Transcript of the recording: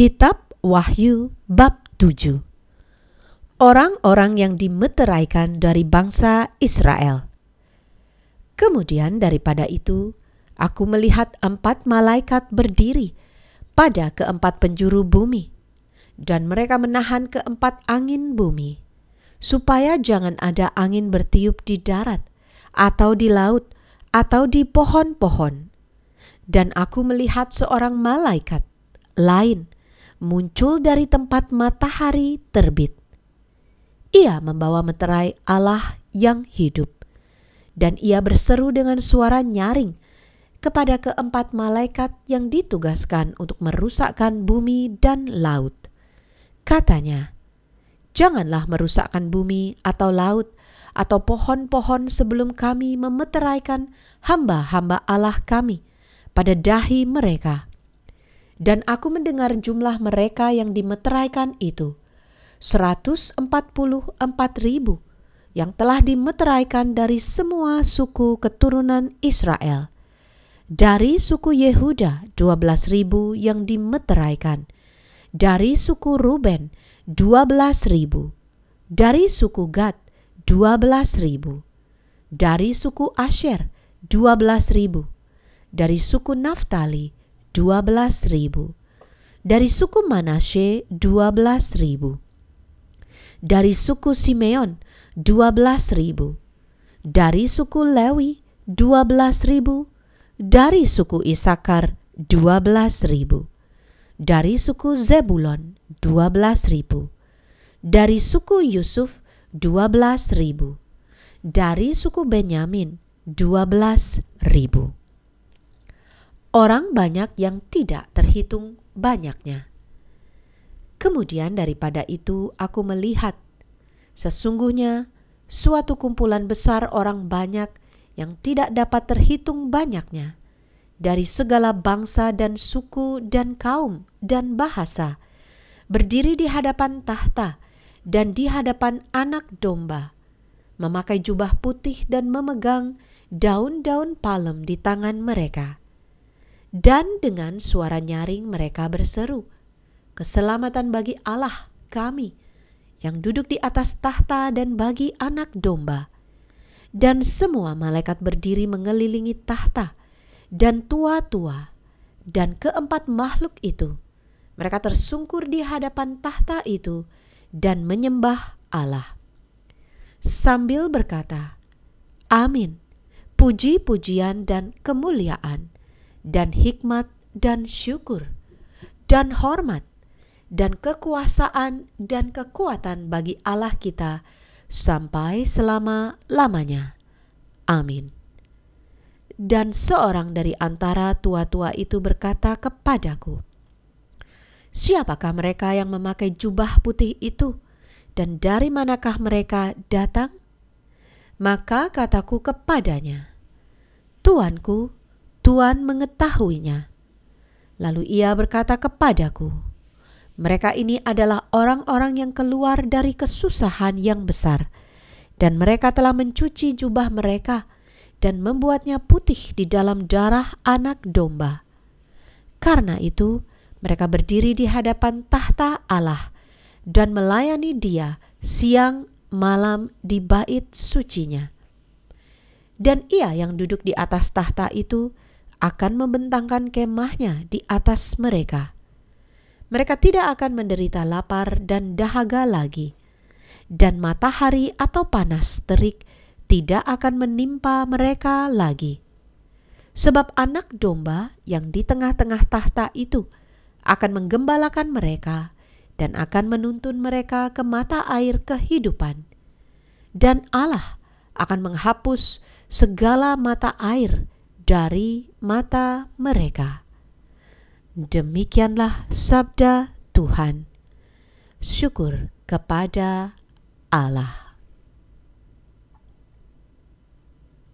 Kitab Wahyu bab 7 Orang-orang yang dimeteraikan dari bangsa Israel Kemudian daripada itu, aku melihat empat malaikat berdiri pada keempat penjuru bumi, dan mereka menahan keempat angin bumi, supaya jangan ada angin bertiup di darat, atau di laut, atau di pohon-pohon. Dan aku melihat seorang malaikat lain muncul dari tempat matahari terbit. Ia membawa meterai Allah yang hidup, dan ia berseru dengan suara nyaring kepada keempat malaikat yang ditugaskan untuk merusakkan bumi dan laut. Katanya, "Janganlah merusakkan bumi atau laut atau pohon-pohon sebelum kami memeteraikan hamba-hamba Allah kami pada dahi mereka." Dan aku mendengar jumlah mereka yang dimeteraikan itu, 144 ribu yang telah dimeteraikan dari semua suku keturunan Israel. Dari suku Yehuda 12 ribu yang dimeteraikan. Dari suku Ruben 12 ribu. Dari suku Gad 12 ribu. Dari suku Asher 12 ribu. Dari suku Naftali 12 ribu. Dari suku Manasye 12 ribu. Dari suku Simeon 12 ribu. Dari suku Lewi 12 ribu. Dari suku Isakar 12 ribu. Dari suku Zebulon 12 ribu. Dari suku Yusuf 12 ribu. Dari suku Benyamin 12 ribu orang banyak yang tidak terhitung banyaknya. Kemudian daripada itu aku melihat sesungguhnya suatu kumpulan besar orang banyak yang tidak dapat terhitung banyaknya dari segala bangsa dan suku dan kaum dan bahasa berdiri di hadapan tahta dan di hadapan anak domba memakai jubah putih dan memegang daun-daun palem di tangan mereka dan dengan suara nyaring mereka berseru, "Keselamatan bagi Allah kami yang duduk di atas tahta dan bagi anak domba." Dan semua malaikat berdiri mengelilingi tahta dan tua-tua dan keempat makhluk itu. Mereka tersungkur di hadapan tahta itu dan menyembah Allah. Sambil berkata, Amin, puji-pujian dan kemuliaan dan hikmat dan syukur dan hormat dan kekuasaan dan kekuatan bagi Allah kita sampai selama-lamanya. Amin. Dan seorang dari antara tua-tua itu berkata kepadaku, Siapakah mereka yang memakai jubah putih itu, dan dari manakah mereka datang? Maka kataku kepadanya, Tuanku, Tuhan mengetahuinya. Lalu ia berkata kepadaku, "Mereka ini adalah orang-orang yang keluar dari kesusahan yang besar, dan mereka telah mencuci jubah mereka dan membuatnya putih di dalam darah anak domba. Karena itu, mereka berdiri di hadapan tahta Allah dan melayani Dia siang malam di bait sucinya." Dan ia yang duduk di atas tahta itu akan membentangkan kemahnya di atas mereka. Mereka tidak akan menderita lapar dan dahaga lagi, dan matahari atau panas terik tidak akan menimpa mereka lagi. Sebab anak domba yang di tengah-tengah tahta itu akan menggembalakan mereka dan akan menuntun mereka ke mata air kehidupan. Dan Allah akan menghapus segala mata air dari mata mereka. Demikianlah sabda Tuhan. Syukur kepada Allah.